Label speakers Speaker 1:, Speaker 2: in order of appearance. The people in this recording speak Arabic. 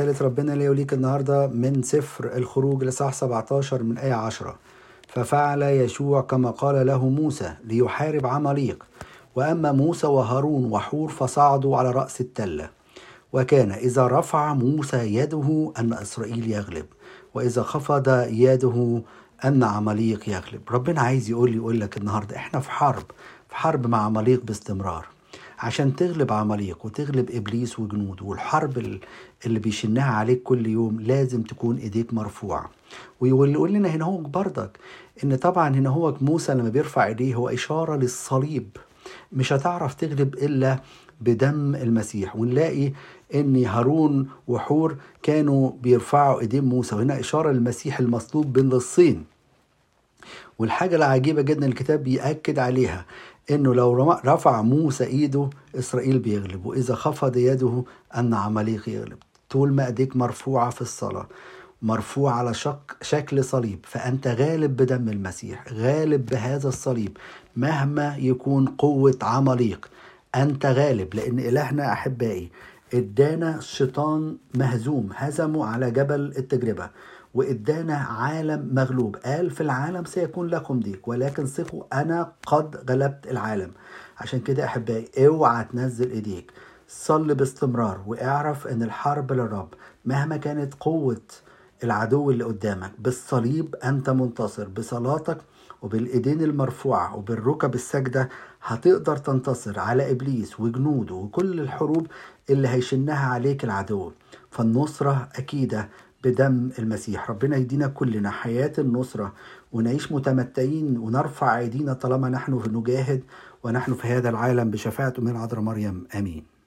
Speaker 1: رسالة ربنا لي وليك النهاردة من سفر الخروج لصح 17 من آية 10 ففعل يشوع كما قال له موسى ليحارب عماليق وأما موسى وهارون وحور فصعدوا على رأس التلة. وكان إذا رفع موسى يده أن إسرائيل يغلب. وإذا خفض يده أن عماليق يغلب. ربنا عايز يقول لي يقول لك النهاردة إحنا في حرب. في حرب مع عماليق باستمرار. عشان تغلب عماليق وتغلب إبليس وجنوده والحرب اللي بيشنها عليك كل يوم لازم تكون إيديك مرفوعة. ويقول لنا هنا هو بردك إن طبعا هنا هو موسى لما بيرفع إيديه هو إشارة للصليب. مش هتعرف تغلب إلا بدم المسيح. ونلاقي إن هارون وحور كانوا بيرفعوا إيدين موسى. وهنا إشارة للمسيح المصلوب بين الصين والحاجة العجيبة جدا الكتاب بيأكد عليها إنه لو رفع موسى إيده إسرائيل بيغلب وإذا خفض يده أن عماليق يغلب. طول ما إيديك مرفوعة في الصلاة مرفوع على شك شكل صليب فأنت غالب بدم المسيح غالب بهذا الصليب. مهما يكون قوة عماليق أنت غالب لأن إلهنا أحبائي إدانا الشيطان مهزوم هزمه على جبل التجربة. وإدانا عالم مغلوب. قال في العالم سيكون لكم ضيق ولكن ثقوا أنا قد غلبت العالم. عشان كده أحبائي أوعى تنزل إيديك. صل باستمرار واعرف إن الحرب للرب مهما كانت قوة العدو اللي قدامك بالصليب أنت منتصر بصلاتك وبالإيدين المرفوعة وبالركب السجده هتقدر تنتصر على إبليس وجنوده وكل الحروب اللي هيشنها عليك العدو. فالنصرة أكيدة بدم المسيح. ربنا يدينا كلنا حياة النصرة ونعيش متمتعين ونرفع أيدينا طالما نحن نجاهد ونحن في هذا العالم بشفاعة من عذراء مريم. آمين.